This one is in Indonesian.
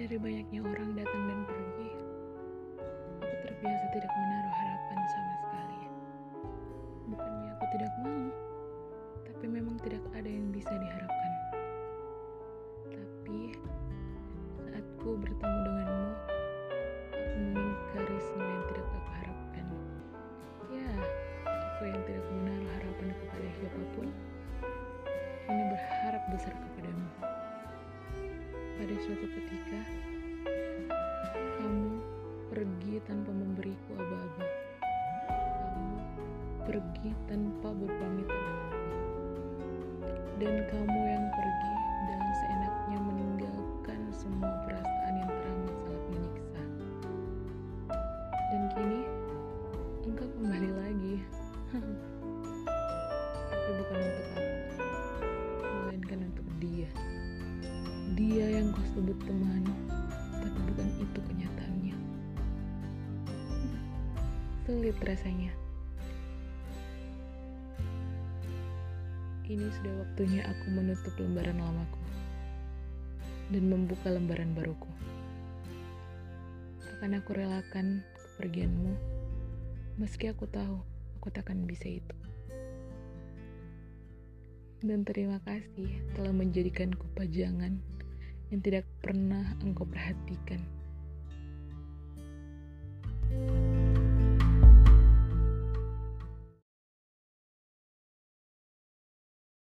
Dari banyaknya orang datang dan pergi, aku terbiasa tidak menaruh harapan sama sekali. Bukannya aku tidak mau, tapi memang tidak ada yang bisa diharapkan. Tapi saat ku bertemu denganmu, aku mengingkari semua yang tidak aku harapkan. Ya, aku yang tidak menaruh harapan kepada siapa pun, ini berharap besar kepadamu. Pada suatu ketika, kamu pergi tanpa memberiku aba-aba. Kamu pergi tanpa berpamitan. Dan kamu yang pergi dengan seenaknya meninggalkan semua perasaan yang teramat sangat menyiksa. Dan kini, engkau kembali lagi. Tapi bukan untuk aku, melainkan untuk dia. Yang kau sebut teman, tapi bukan itu kenyataannya. Sulit rasanya. Kini sudah waktunya aku menutup lembaran lamaku dan membuka lembaran baruku. Akan aku relakan kepergianmu, meski aku tahu aku takkan bisa itu. Dan terima kasih telah menjadikanku pajangan yang tidak pernah engkau perhatikan.